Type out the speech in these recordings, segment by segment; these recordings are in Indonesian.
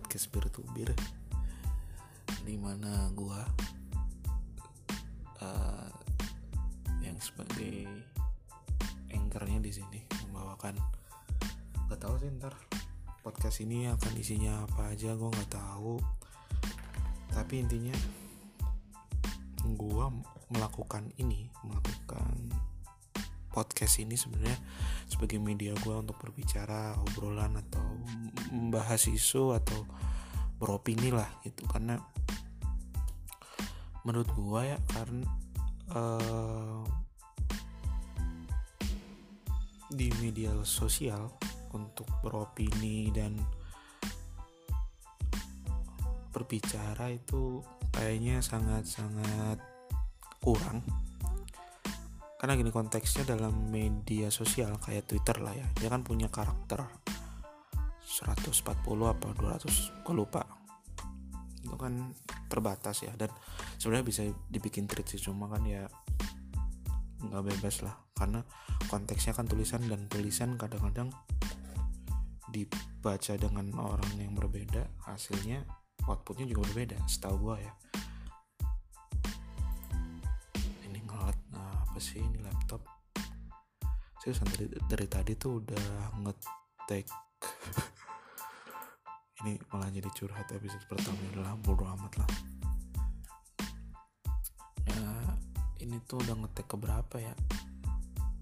podcast bir to bir di mana gua uh, yang sebagai anchornya di sini membawakan gak tahu sih ntar podcast ini akan isinya apa aja gua nggak tahu. Tapi intinya gua melakukan ini melakukan podcast ini sebenarnya sebagai media gue untuk berbicara obrolan atau membahas isu atau beropini lah gitu. Karena menurut gue ya karena uh, di media sosial untuk beropini dan berbicara itu kayaknya sangat-sangat kurang. Karena gini konteksnya dalam media sosial kayak Twitter lah ya dia kan punya karakter 140 apa 200 gue lupa. Itu kan terbatas ya dan sebenarnya bisa dibikin tweet sih cuma kan ya nggak bebas lah karena konteksnya kan tulisan dan tulisan kadang-kadang dibaca dengan orang yang berbeda hasilnya outputnya juga berbeda setahu gue ya. Sih ini laptop? Saya dari, dari tadi tuh udah ngetek ini malah jadi curhat episode pertama. Adalah bodo amat lah. Ya ini tuh udah ngetek ke berapa ya?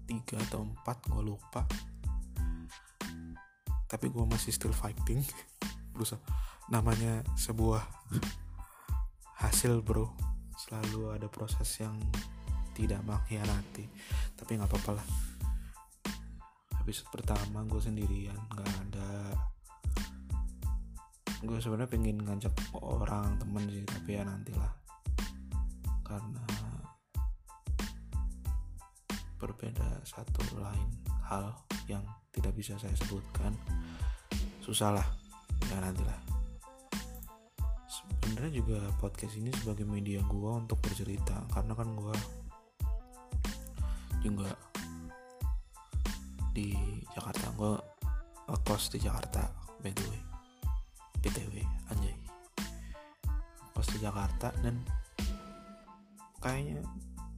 Tiga atau empat gue lupa. Tapi gue masih still fighting. Berusaha. Namanya sebuah hasil bro. Selalu ada proses yang tidak mengkhianati. Tapi nggak apa-apa lah. Episode pertama gue sendirian nggak ada gue sebenarnya pengen ngajak orang temen sih tapi ya nantilah. Karena berbeda satu lain hal yang tidak bisa saya sebutkan. Susah lah ya nantilah. Sebenarnya juga podcast ini sebagai media gue untuk bercerita karena kan gue juga di Jakarta. Gue kos di Jakarta by the way btw anjay. Kos di Jakarta dan kayaknya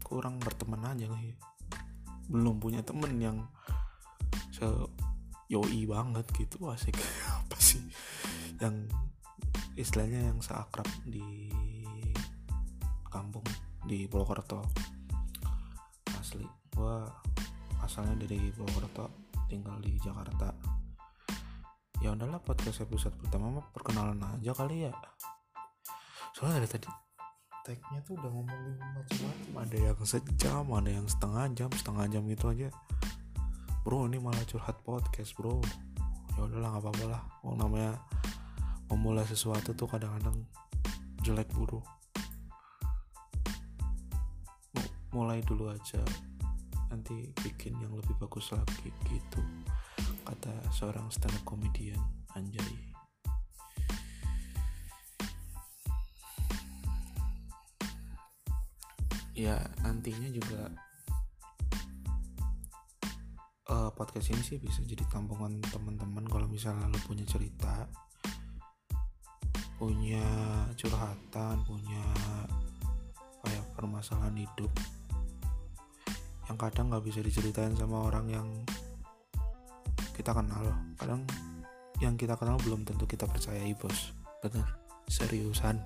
kurang berteman aja nih belum punya temen yang se yoi banget gitu asik. Apa sih? Yang istilahnya yang seakrab di kampung di Purwokerto. Asli gue asalnya dari Purwokerto tinggal di Jakarta ya udahlah podcast episode pertama mah perkenalan aja kali ya. Soalnya dari tadi tagnya tuh udah ngomongin macam-macam. Ada yang sejam ada yang setengah jam setengah jam gitu aja. Bro ini malah curhat podcast bro. Ya udahlah nggak apa-apa lah. Oh namanya memulai sesuatu tuh kadang-kadang jelek buru mulai dulu aja. Nanti bikin yang lebih bagus lagi gitu kata seorang stand up comedian anjay. Ya nantinya juga uh, podcast ini sih bisa jadi tampungan teman-teman kalau misalnya lo punya cerita punya curhatan punya kayak permasalahan hidup yang kadang nggak bisa diceritain sama orang yang kita kenal kadang yang kita kenal belum tentu kita percayai bos. Bener seriusan.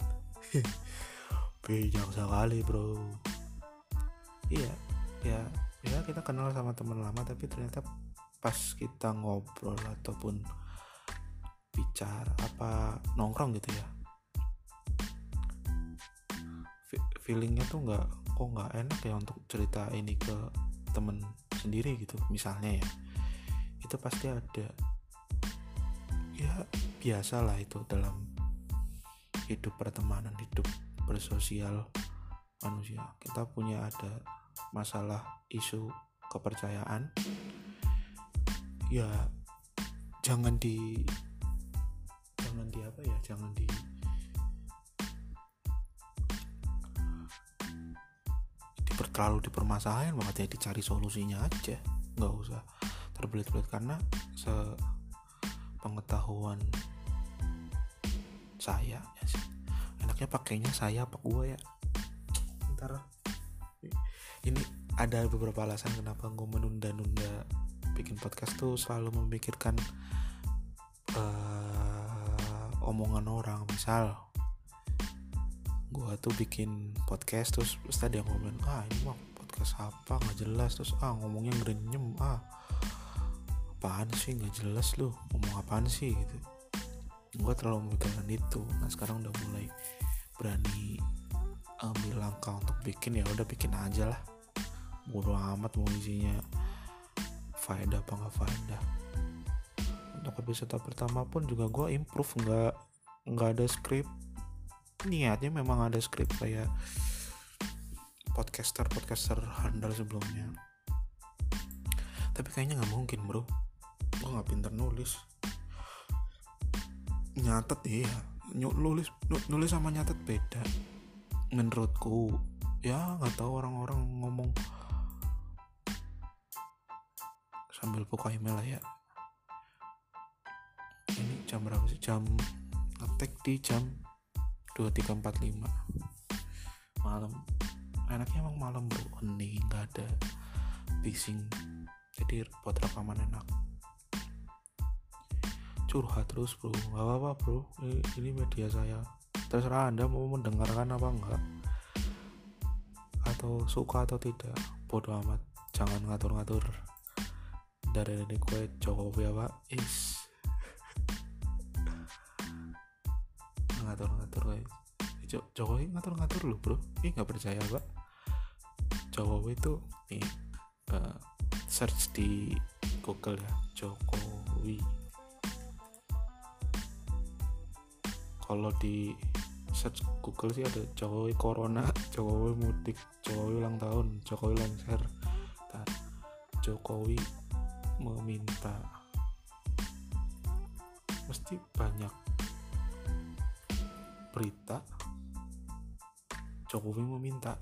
Bijak sekali bro. Iya ya ya kita kenal sama teman lama tapi ternyata pas kita ngobrol ataupun bicara apa nongkrong gitu ya feelingnya tuh nggak kok nggak enak ya untuk cerita ini ke temen sendiri gitu misalnya ya itu pasti ada. Ya biasa lah itu dalam hidup pertemanan hidup bersosial manusia. Kita punya ada masalah isu kepercayaan. Ya jangan di jangan di apa ya jangan di terlalu dipermasalahin banget ya dicari solusinya aja. Nggak usah terbelit-belit karena se pengetahuan saya ya sih. Enaknya pakainya saya apa gua ya? Ntar ini ada beberapa alasan kenapa gue menunda-nunda bikin podcast tuh selalu memikirkan uh, omongan orang. Misal gue tuh bikin podcast terus terus tadi yang ngomong ah ini mah podcast apa? Nggak jelas. Terus ah ngomongnya ngerenyem. Ah apaan sih? Nggak jelas lu ngomong apaan sih gitu. Gue terlalu memikirkan itu. Nah sekarang udah mulai berani ambil langkah untuk bikin ya udah bikin aja lah. Bodo amat mau isinya faedah apa nggak faedah. Untuk episode pertama pun juga gue improve nggak nggak ada skrip niatnya memang ada skrip kayak podcaster podcaster handal sebelumnya. Tapi kayaknya nggak mungkin bro gue nggak pinter nulis. Nyatet ya nulis nulis sama nyatet beda. Menurutku ya nggak tahu orang-orang ngomong. Sambil buka email ya ini jam berapa sih? Jam ngetek di jam 2345 malam. Enaknya emang malam bro. Ini nggak ada bising. Jadi buat rekaman enak curhat terus bro. Nggak apa-apa bro. Ini, ini media saya. Terserah anda mau mendengarkan apa enggak. Atau suka atau tidak. Bodoh amat. Jangan ngatur-ngatur. Dari ini kue Jokowi apa? Is. Ngatur-ngatur guys Jokowi ngatur-ngatur lu bro. Ini nggak percaya pak. Jokowi itu nih uh, search di Google ya. Jokowi kalau di search Google sih ada Jokowi Corona Jokowi mudik Jokowi ulang tahun Jokowi lengser Jokowi meminta. Mesti banyak berita Jokowi meminta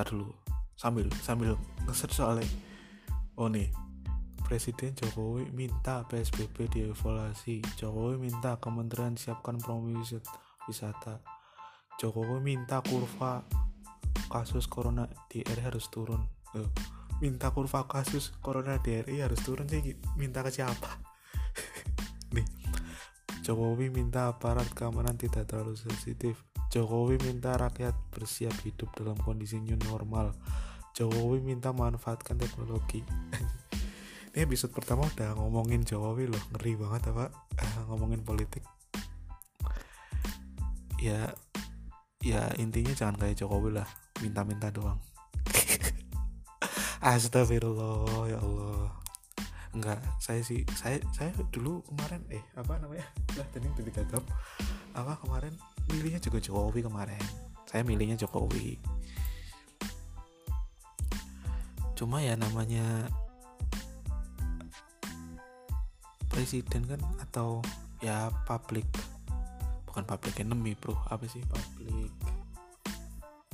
ntar dulu sambil sambil ngeset soalnya oh nih Presiden Jokowi minta PSBB dievaluasi. Jokowi minta Kementerian siapkan promo wisata. Jokowi minta kurva kasus corona di RI harus turun. Loh, minta kurva kasus corona di RI harus turun sih minta ke siapa? Nih. Jokowi minta aparat keamanan tidak terlalu sensitif. Jokowi minta rakyat bersiap hidup dalam kondisi new normal. Jokowi minta manfaatkan teknologi. ini episode pertama udah ngomongin Jokowi loh ngeri banget apa uh, ngomongin politik ya ya intinya jangan kayak Jokowi lah minta-minta doang Astagfirullah ya Allah enggak saya sih saya saya dulu kemarin eh apa namanya? Lah tadi tadi gagap apa kemarin? Milihnya juga Jokowi kemarin. Saya milihnya Jokowi. Cuma ya namanya presiden kan atau ya public bukan public enemy bro. Apa sih? Public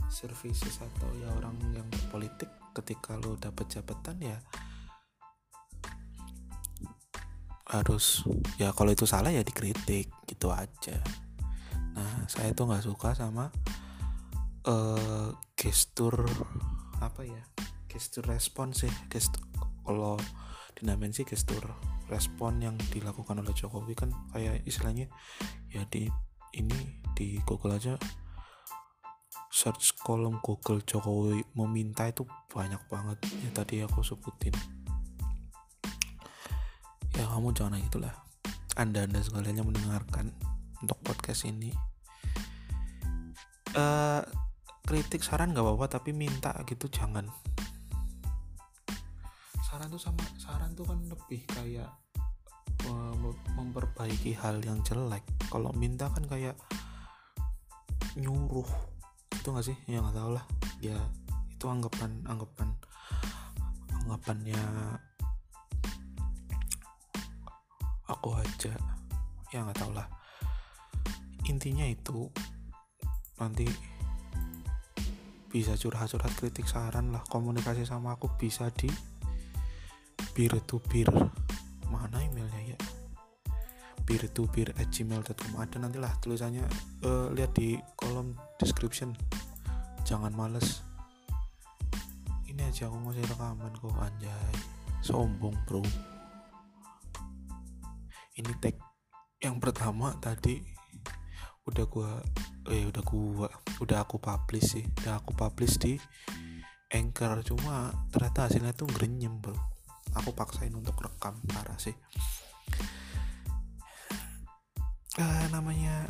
services atau ya orang yang berpolitik ketika lo dapet jabatan ya harus ya kalau itu salah ya dikritik gitu aja. Nah saya tuh nggak suka sama uh, gestur apa ya gestur respons sih gestur kalau dinamain sih gestur respon yang dilakukan oleh Jokowi kan kayak istilahnya ya di ini di Google aja search kolom Google Jokowi meminta itu banyak banget. Ya tadi aku sebutin kamu jangan gitulah anda anda sekalian yang mendengarkan untuk podcast ini. Uh, kritik saran nggak apa-apa tapi minta gitu jangan. Saran tuh sama saran tuh kan lebih kayak memperbaiki hal yang jelek. Kalau minta kan kayak nyuruh. Itu gak sih? Ya nggak tahu lah. Ya itu anggapan anggapan anggapannya aku aja. Ya nggak tahu lah. Intinya itu nanti bisa curhat-curhat kritik saran lah. Komunikasi sama aku bisa di peer to peer. Mana emailnya ya? Peer to peer at gmail.com ada nantilah tulisannya. Uh, lihat di kolom description. Jangan males. Ini aja aku masih rekaman kok anjay. Sombong bro ini tag yang pertama tadi udah gua eh udah gua udah aku publish sih. Udah aku publish di anchor. Cuma ternyata hasilnya tuh grenyem bro. Aku paksain untuk rekam parah sih. Uh, namanya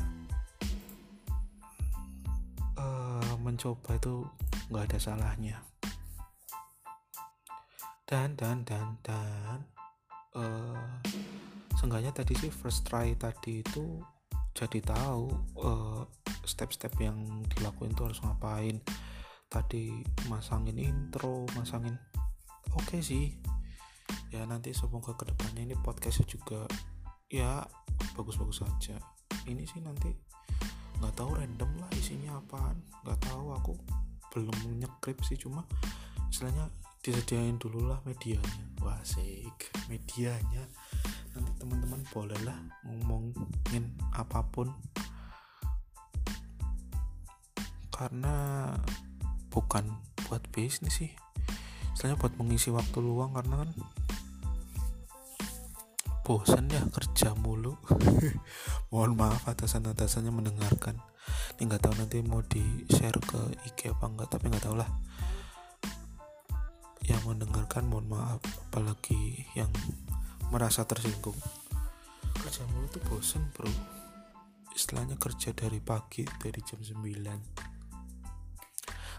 uh, mencoba itu nggak ada salahnya. Dan dan dan dan uh, seenggaknya tadi sih first try tadi itu jadi tahu step-step uh, yang dilakuin tuh harus ngapain. Tadi masangin intro masangin oke okay sih. Ya nanti semoga ke depannya ini podcastnya juga ya bagus-bagus saja ini sih nanti nggak tahu random lah isinya apaan. Nggak tahu aku belum nyekrip sih cuma istilahnya disediain dulu lah medianya. Wah asik. Medianya. Nanti teman-teman bolehlah ngomongin apa pun. Karena bukan buat bisnis sih. Istilahnya buat mengisi waktu luang karena kan bosan ya kerja mulu. Mohon maaf atasan-atasannya mendengarkan. Ini nggak tahu nanti mau di share ke IG apa enggak tapi nggak tahu lah yang mendengarkan mohon maaf. Apalagi yang merasa tersinggung. Kerja mulu tuh bosen bro. Istilahnya kerja dari pagi dari jam 9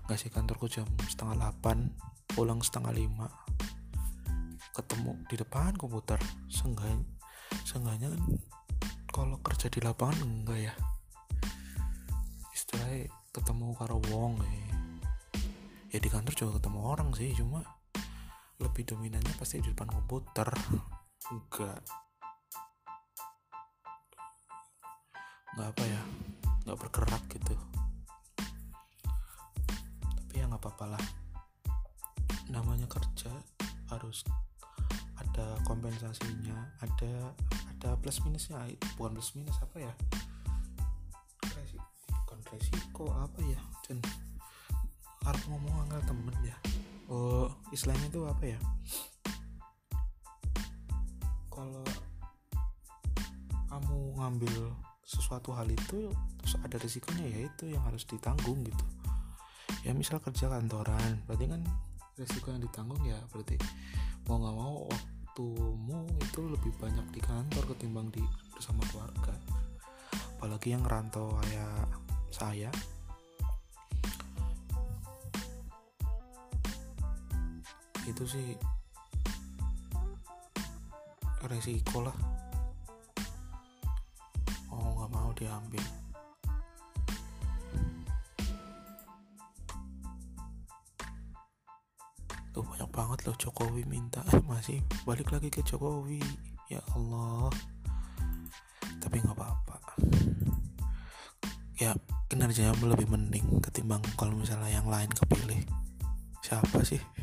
ngasih kantorku jam setengah 8 pulang setengah 5 ketemu di depan komputer. Seenggaknya seenggaknya kan kalau kerja di lapangan enggak ya? Istilahnya ketemu karo wong ya. ya di kantor juga ketemu orang sih cuma lebih dominannya pasti di depan komputer. Enggak. Nggak apa ya nggak bergerak gitu. Tapi ya nggak apa-apa lah. Namanya kerja harus ada kompensasinya ada ada plus minusnya. Bukan plus minus apa ya? Resiko bukan resiko apa ya? Dan harus ngomong anggal temen ya oh istilahnya itu apa ya? Kalau kamu ngambil sesuatu hal itu terus ada risikonya ya itu yang harus ditanggung gitu. Ya misal kerja kantoran berarti kan risiko yang ditanggung ya berarti mau nggak mau waktumu itu lebih banyak di kantor ketimbang di bersama keluarga. Apalagi yang rantau kayak saya itu sih resiko lah. Oh nggak mau diambil. Tuh banyak banget loh Jokowi minta. Masih balik lagi ke Jokowi. Ya Allah. Tapi nggak apa-apa. Ya kinerjanya lebih mending ketimbang kalau misalnya yang lain kepilih. Siapa sih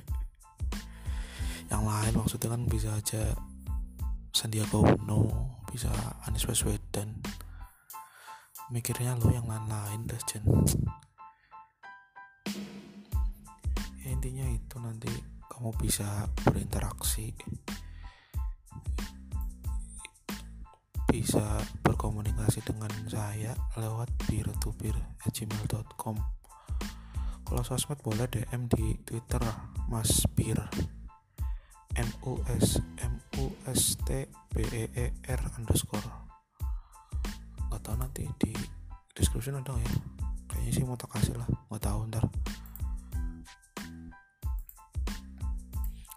yang lain maksudnya kan bisa aja Sandiaga Uno bisa Anies Baswedan. Mikirnya lo yang lain-lain dah Jen. Ya intinya itu nanti kamu bisa berinteraksi bisa berkomunikasi dengan saya lewat peer kalau sosmed boleh DM di Twitter Mas Peer M U S M U S T B E E R underscore. Nggak tahu nanti di description ada ya? Kayaknya sih mau tak kasih lah nggak tahu ntar.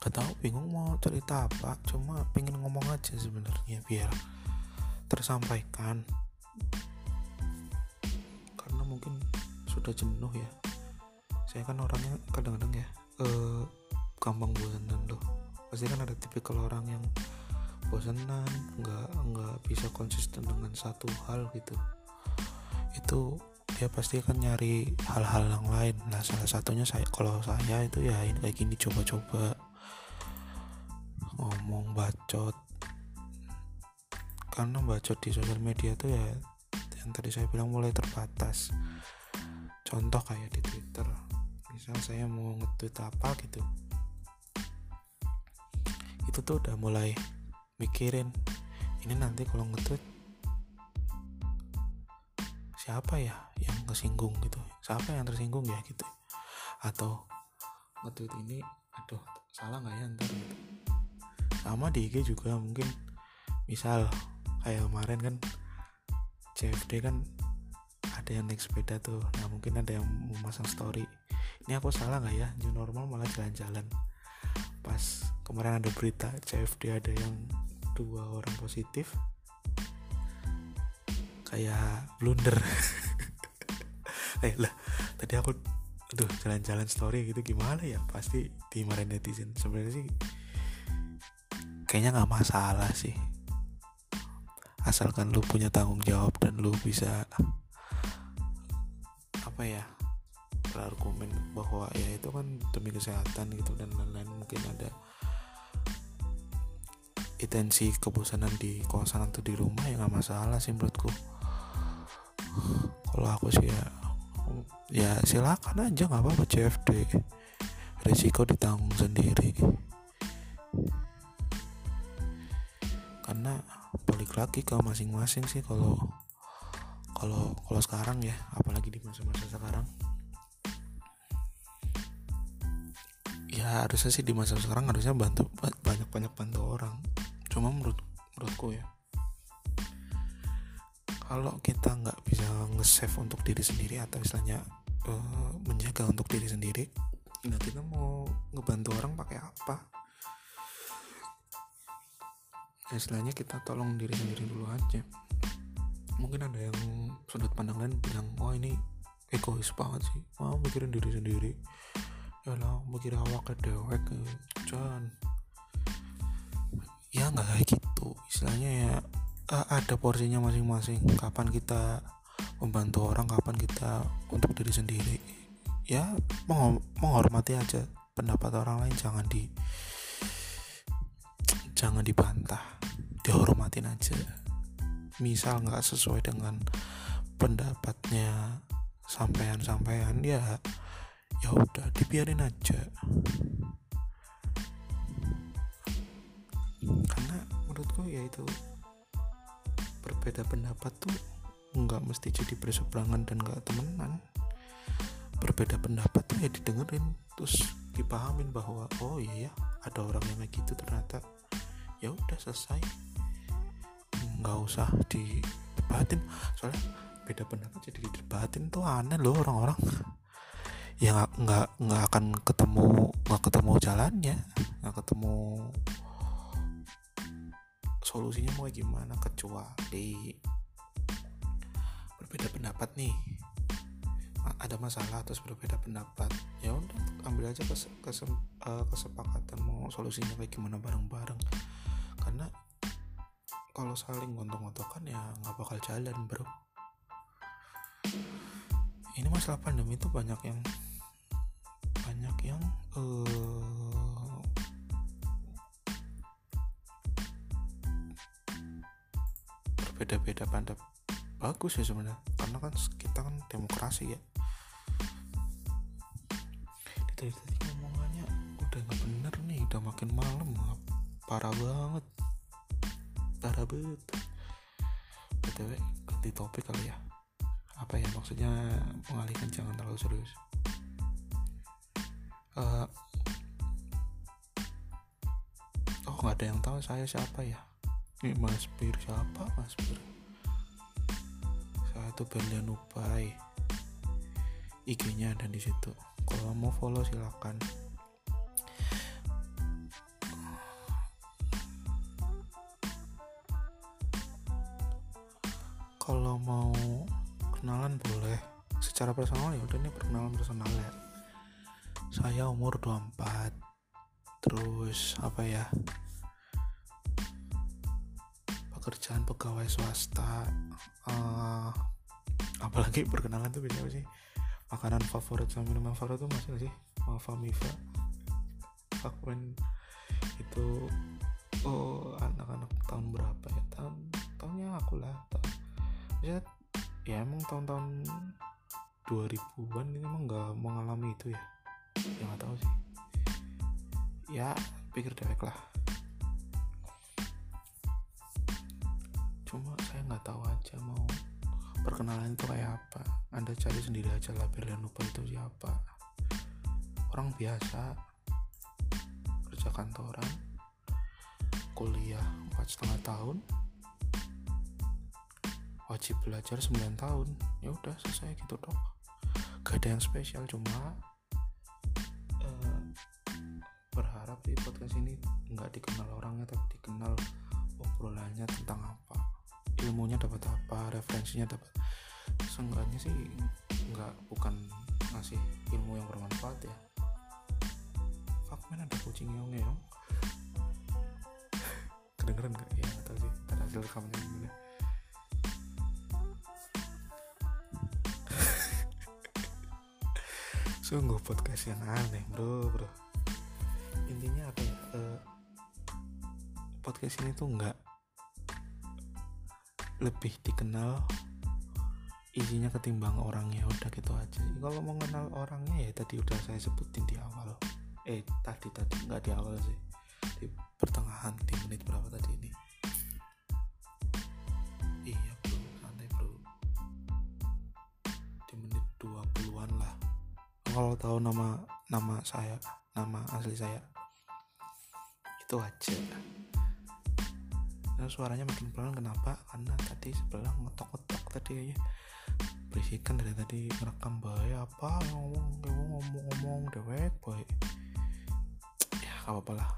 Nggak tahu bingung mau cerita apa cuma pengen ngomong aja sebenarnya biar tersampaikan. Karena mungkin sudah jenuh ya. Saya kan orangnya kadang-kadang ya eh, gampang bosan loh pasti kan ada tipikal orang yang bosanan nggak nggak bisa konsisten dengan satu hal gitu. Itu dia pasti akan nyari hal-hal yang lain. Nah salah satunya saya kalau saya itu ya ini kayak gini coba-coba ngomong bacot. Karena bacot di sosial media tuh ya yang tadi saya bilang mulai terbatas. Contoh kayak di Twitter misal saya mau nge-tweet apa gitu itu tuh udah mulai mikirin ini nanti kalau nge-tweet siapa ya yang kesinggung gitu? Siapa yang tersinggung ya? gitu. Atau nge-tweet ini aduh salah nggak ya ntar? gitu. Sama di IG juga mungkin misal kayak kemarin kan CFD kan ada yang naik sepeda tuh. Nah mungkin ada yang mau masang story ini aku salah nggak ya? New normal malah jalan-jalan pas kemarin ada berita CFD ada yang dua orang positif. Kayak blunder. Eh lah tadi aku aduh jalan-jalan story gitu gimana ya? Pasti dimarahin netizen. Sebenarnya sih kayaknya nggak masalah sih. Asalkan lu punya tanggung jawab dan lu bisa apa ya berargumen bahwa ya itu kan demi kesehatan gitu dan lain-lain mungkin ada intensi kebosanan di kosan atau di rumah ya nggak masalah sih menurutku. Kalau aku sih ya ya silakan aja nggak apa-apa CFD risiko ditanggung sendiri. Karena balik lagi ke masing-masing sih kalau kalau kalau sekarang ya apalagi di masa-masa harusnya sih di masa sekarang harusnya bantu banyak banyak bantu orang. Cuma menurut menurutku ya. Kalau kita nggak bisa nge-save untuk diri sendiri atau istilahnya uh, menjaga untuk diri sendiri nah kita mau ngebantu orang pakai apa? Ya istilahnya kita tolong diri sendiri dulu aja. Mungkin ada yang sudut pandang lain bilang oh ini egois banget sih. Mau mikirin diri sendiri ya lah mikir ke dewek jangan ya nggak kayak gitu. Istilahnya ya ada porsinya masing-masing. Kapan kita membantu orang kapan kita untuk diri sendiri. Ya menghormati aja pendapat orang lain. Jangan di jangan dibantah. Dihormatin aja. Misal nggak sesuai dengan pendapatnya sampean-sampean ya ya udah dibiarin aja. Karena menurutku ya itu berbeda pendapat tuh nggak mesti jadi berseberangan dan nggak temenan. Berbeda pendapat tuh ya didengerin terus dipahamin bahwa oh iya ya ada orang yang kayak gitu ternyata. Ya udah selesai. Nggak usah didebatin. Soalnya beda pendapat jadi didebatin tuh aneh loh orang-orang ya nggak nggak nggak akan ketemu nggak ketemu jalannya. Nggak ketemu solusinya mau gimana kecuali berbeda pendapat nih. Ada masalah terus berbeda pendapat. Ya udah ambil aja kes, kesem, uh, kesepakatan mau solusinya kayak gimana bareng-bareng. Karena kalau saling gontok-gontokan ya nggak bakal jalan bro. Ini masalah pandemi itu banyak yang uh, berbeda-beda pendapat bagus ya sebenarnya karena kan kita kan demokrasi ya. Tadi tadi ngomongannya udah nggak bener nih udah makin malam parah banget. Parah banget. Btw ganti topik kali ya. Apa ya maksudnya? Mengalihkan jangan terlalu serius uh, oh nggak ada yang tahu saya siapa ya? Ini Mas Bir siapa? Mas Bir. Saya tuh Berlian Upai IG-nya ada di situ. Kalau mau follow silakan. Kalau mau kenalan boleh. Secara personal ya udah ini perkenalan personal ya saya umur 24 terus apa ya pekerjaan pegawai swasta uh, apalagi perkenalan tuh biasanya sih? Makanan favorit sama minuman favorit tuh masih gak sih? Mafa Mifa Fakwen itu oh anak-anak tahun berapa ya? Tahun tahunnya aku lah tahun ya, ya emang tahun-tahun 2000-an ini emang nggak mengalami itu ya ya nggak tahu sih. Ya pikir dewek lah. Cuma saya nggak tahu aja mau perkenalan itu kayak apa. Anda cari sendiri aja lah lupa itu siapa. Orang biasa kerja kantoran kuliah empat setengah tahun wajib belajar 9 tahun. Ya udah selesai gitu dong. Gak ada yang spesial cuma di podcast ini nggak dikenal orangnya tapi dikenal obrolannya tentang apa ilmunya dapat apa referensinya dapat. Seenggaknya sih nggak bukan ngasih ilmu yang bermanfaat ya. Fuck man ada kucing yang ngeong kedengeran gak ya atau sih. Ada hasil rekamannya gimana. Sungguh podcast yang aneh bro bro intinya apa ya? Uh, podcast ini tuh nggak lebih dikenal isinya ketimbang orangnya udah gitu aja. Kalau mau kenal orangnya ya tadi udah saya sebutin di awal. Eh tadi tadi. Nggak di awal sih. Di pertengahan di menit berapa tadi ini? Iya bro. Santai bro. Di menit 20-an lah. Kalau tahu nama nama saya nama asli saya itu aja. Nah, suaranya makin pelan kenapa? Karena tadi sebelah ngetok-ngetok tadi aja. Berisikan dari tadi ngerekam bahaya apa? Ngomong ngomong-ngomong dewek boy ya gak apa-apa lah.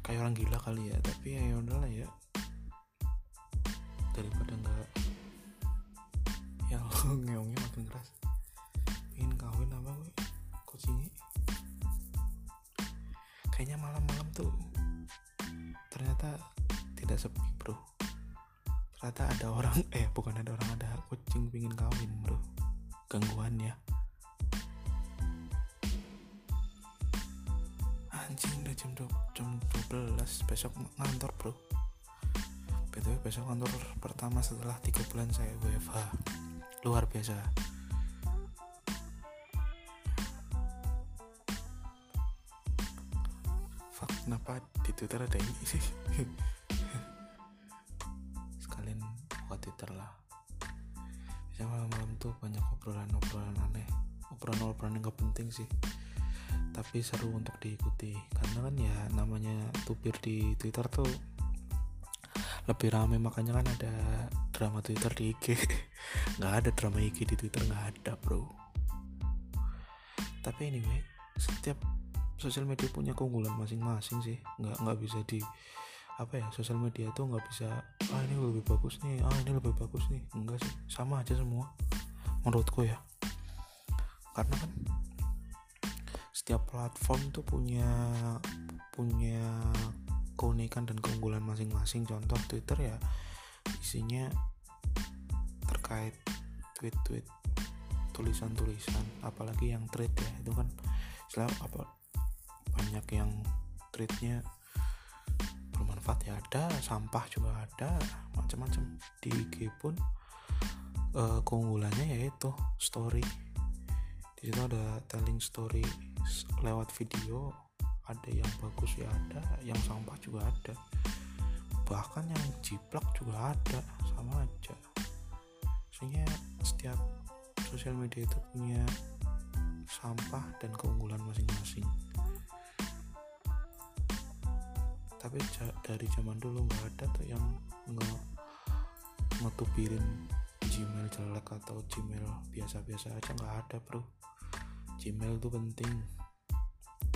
Kayak orang gila kali ya tapi ya udahlah ya. Daripada nggak yang ngeongnya makin keras. Ingin kawin apa gue kucingnya kayaknya malam-malam tuh ternyata tidak sepi bro. Ternyata ada orang eh bukan ada orang ada kucing pingin kawin bro. Gangguan ya. Anjing udah jam 12, jam 12 besok ngantor bro. Btw besok kantor pertama setelah tiga bulan saya WFH luar biasa Twitter ada ini sih. Sekalian buka Twitter lah. Bisa malam-malam tuh banyak obrolan-obrolan aneh. Obrolan-obrolan yang gak penting sih. Tapi seru untuk diikuti. Karena kan ya namanya tubir di Twitter tuh lebih rame. Makanya kan ada drama Twitter di IG nggak ada drama IG di Twitter. Nggak ada bro. Tapi anyway setiap sosial media punya keunggulan masing-masing sih. Nggak nggak bisa di apa ya sosial media tuh nggak bisa ah ini lebih bagus nih ah ini lebih bagus nih. Enggak sih sama aja semua menurutku ya. Karena kan setiap platform tuh punya punya keunikan dan keunggulan masing-masing. Contoh Twitter ya isinya terkait tweet-tweet tulisan-tulisan apalagi yang thread ya itu kan selalu apa banyak yang treatnya bermanfaat ya ada sampah juga ada macam-macam. Di IG pun uh, keunggulannya yaitu story. Di situ ada telling story lewat video ada yang bagus ya ada yang sampah juga ada. Bahkan yang jiplak juga ada sama aja. Sehingga setiap sosial media itu punya sampah dan keunggulan masing-masing tapi dari zaman dulu nggak ada tuh yang nge ngetupirin Gmail jelek atau Gmail biasa-biasa aja nggak ada bro. Gmail tuh penting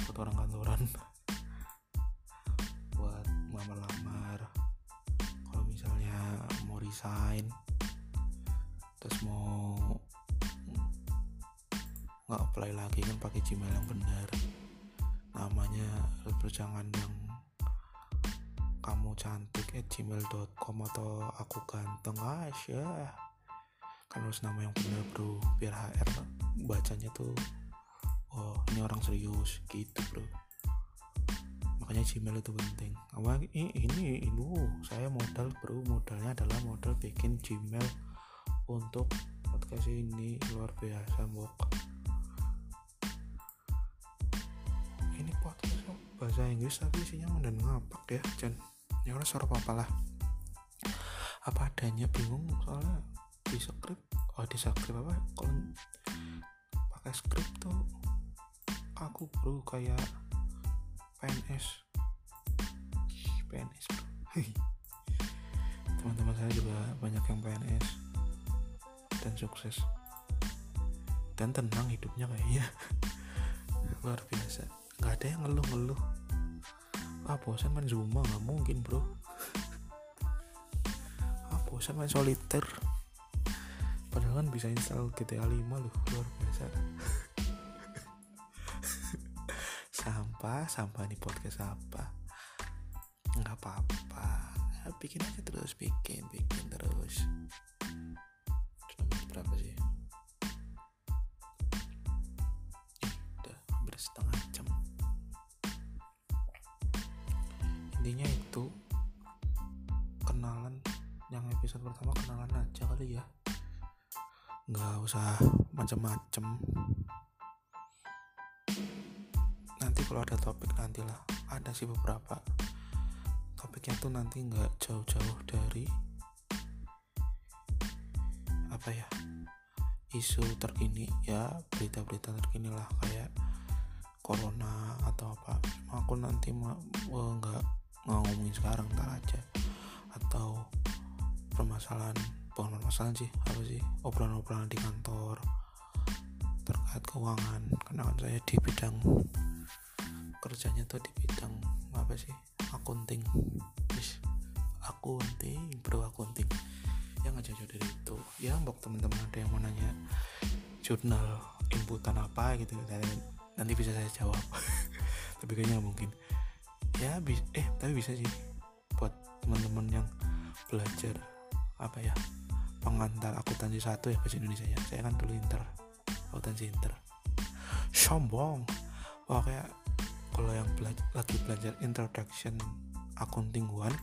buat orang kantoran. Buat lamar-lamar kalau misalnya mau resign terus mau nggak apply lagi kan pakai Gmail yang benar. Namanya berjangan yang kamu cantik at gmail.com atau aku ganteng aja kan harus nama yang benar bro biar HR bacanya tuh oh ini orang serius gitu bro. Makanya Gmail itu penting. Apa? Ini ibu saya modal bro modalnya adalah modal bikin Gmail untuk podcast ini luar biasa mbok. Ini podcast bahasa Inggris tapi isinya dan ngapak ya Jan ya udah suara apa lah. Apa adanya bingung. Soalnya di script oh di script apa? Kalau pakai script tuh aku bro kayak PNS PNS teman-teman saya juga banyak yang PNS dan sukses. Dan tenang hidupnya kayaknya luar biasa. Nggak ada yang ngeluh-ngeluh ah bosan main zumba nggak mungkin bro. Ah bosan main soliter. Padahal kan bisa install GTA 5 loh luar biasa. Sampah sampah nih podcast apa? Nggak apa-apa. Bikin aja terus bikin bikin terus macem-macem. Nanti kalau ada topik nantilah ada sih beberapa. Topiknya tuh nanti nggak jauh-jauh dari apa ya isu terkini ya berita-berita terkini lah kayak corona atau apa. Aku nanti mau nggak ngomongin sekarang ntar aja. Atau permasalahan bukan permasalahan sih apa sih obrolan-obrolan di kantor terkait keuangan. Karena saya di bidang kerjanya tuh di bidang apa sih? Akunting. Akunting bro akunting. Yang nggak jauh dari itu. Ya mbok teman-teman ada yang mau nanya jurnal inputan apa gitu. Nanti bisa saya jawab. Tapi kayaknya nggak mungkin. Ya bis eh tapi bisa sih buat teman-teman yang belajar apa ya? Pengantar akuntansi satu ya bahasa Indonesia ya. Saya kan dulu inter akuntansi inter. Sombong. Kayak kalau yang belajar, lagi belajar introduction accounting one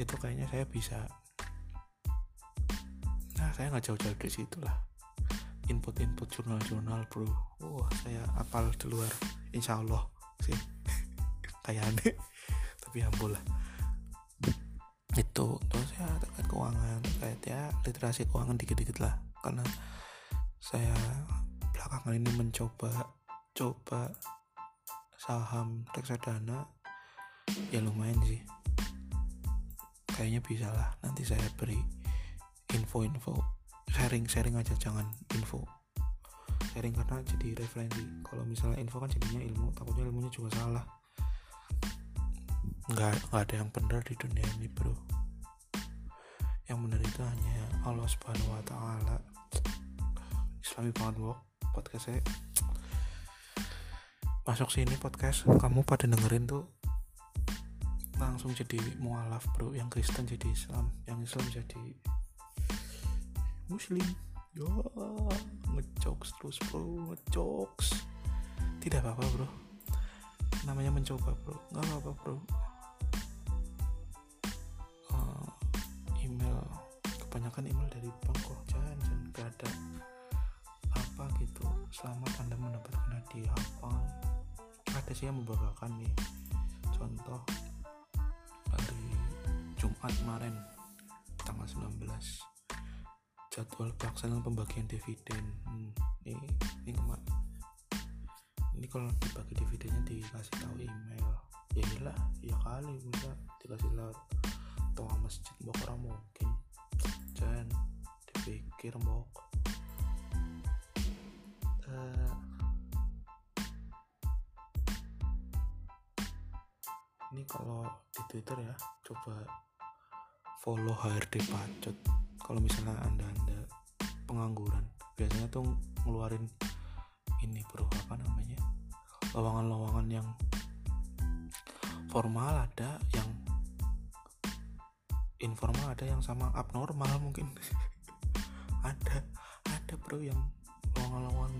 itu kayaknya saya bisa nah saya nggak jauh-jauh dari situ lah. Input-input jurnal-jurnal bro. Wah saya apal di luar. Insya Allah sih. Kayak aneh. Tapi ampun lah. Itu terus ya terkait keuangan terkait ya literasi keuangan dikit-dikit lah. Karena saya belakangan ini mencoba coba saham reksadana. Ya lumayan sih. Kayaknya bisa lah nanti saya beri info-info. Sharing-sharing aja jangan info. Sharing karena jadi referensi. Kalau misalnya info kan jadinya ilmu takutnya ilmunya juga salah. Nggak nggak ada yang benar di dunia ini bro. Yang benar itu hanya Allah subhanahu wa taala islami banget podcast saya. Masuk sini podcast. Kamu pada dengerin tuh langsung jadi mualaf bro. Yang Kristen jadi Islam yang Islam jadi Muslim. Yo ngejokes terus bro. Ngejokes. Tidak apa-apa bro. Namanya mencoba bro. Nggak apa-apa bro. Uh, email. Kebanyakan email dari kok. Jangan jangan. Gak ada selamat anda mendapatkan hadiah apa? Ada sih yang membanggakan nih. Contoh hari Jumat kemarin tanggal 19 jadwal pelaksanaan pembagian dividen. Hmm, ini ini kemarin ini kalau dibagi dividennya dikasih tahu email. Ya iyalah ya kali bisa dikasih lewat toa masjid mbok mungkin. Jangan dipikir mbok ini kalau di Twitter ya coba follow HRD Pacot. Kalau misalnya anda anda pengangguran biasanya tuh ngeluarin ini bro apa namanya? Lowongan-lowongan yang formal ada yang informal ada yang sama abnormal mungkin. Ada ada bro yang lawan-lawan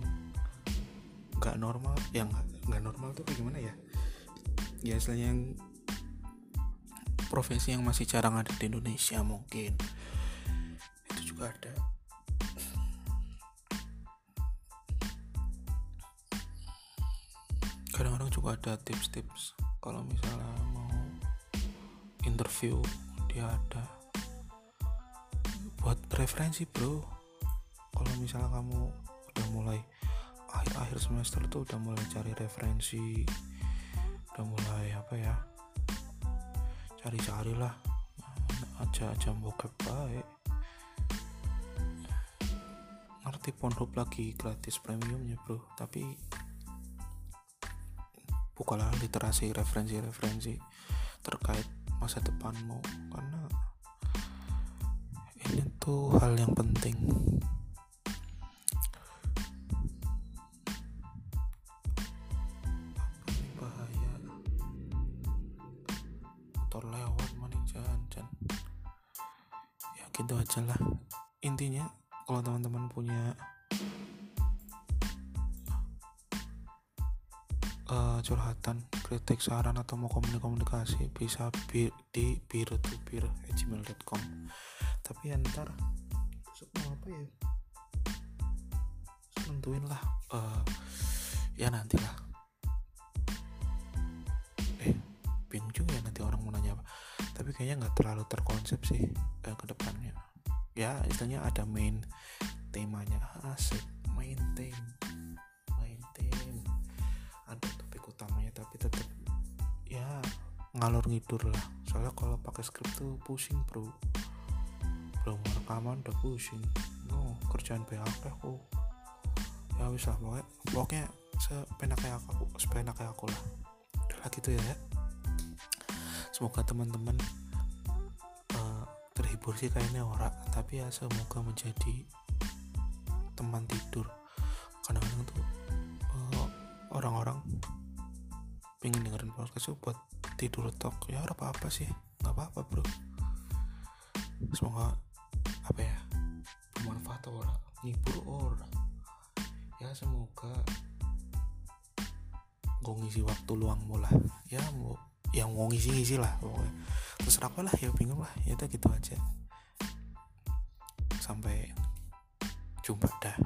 nggak normal yang nggak normal tuh kayak gimana ya ya istilahnya yang profesi yang masih jarang ada di Indonesia mungkin. Itu juga ada. Kadang-kadang juga ada tips-tips. Kalau misalnya mau interview dia ada. Buat referensi bro. Kalau misalnya kamu udah mulai akhir-akhir semester tuh udah mulai cari referensi udah mulai apa ya cari-cari lah aja aja bokep baik. Ngerti Pornhub lagi gratis premiumnya bro. Tapi bukalah literasi referensi-referensi terkait masa depanmu karena ini tuh hal yang penting intinya kalau teman-teman punya uh, curhatan kritik saran atau mau komunikasi bisa bi di biru to bir tapi ya ntar apa ya? Nentuin lah uh, ya nantilah. Eh bingung juga ya nanti orang mau nanya apa. Tapi kayaknya nggak terlalu terkonsep sih uh, ke depannya ya istilahnya ada main temanya. Asik main theme main theme ada topik utamanya tapi tetap ya ngalur ngidur lah. Soalnya kalau pakai skrip tuh pusing bro. Belum rekaman udah pusing. No kerjaan PHP aku. Ya wis lah pokoknya pokoknya sepenak kayak aku sepenak kayak aku lah. Udah gitu ya semoga teman-teman uh, terhibur sih kayaknya ora tapi ya semoga menjadi teman tidur. Kadang-kadang tuh uh, orang-orang pengen dengerin podcast buat tidur talk ya apa apa sih. Nggak apa apa bro. Semoga apa ya bermanfaat ora ngibur ora ya semoga gue ngisi waktu luangmu lah. Ya mau yang mau ngisi ngisi lah pokoknya. Terserah lah ya bingung lah. Ya udah gitu aja sampai jumpa dah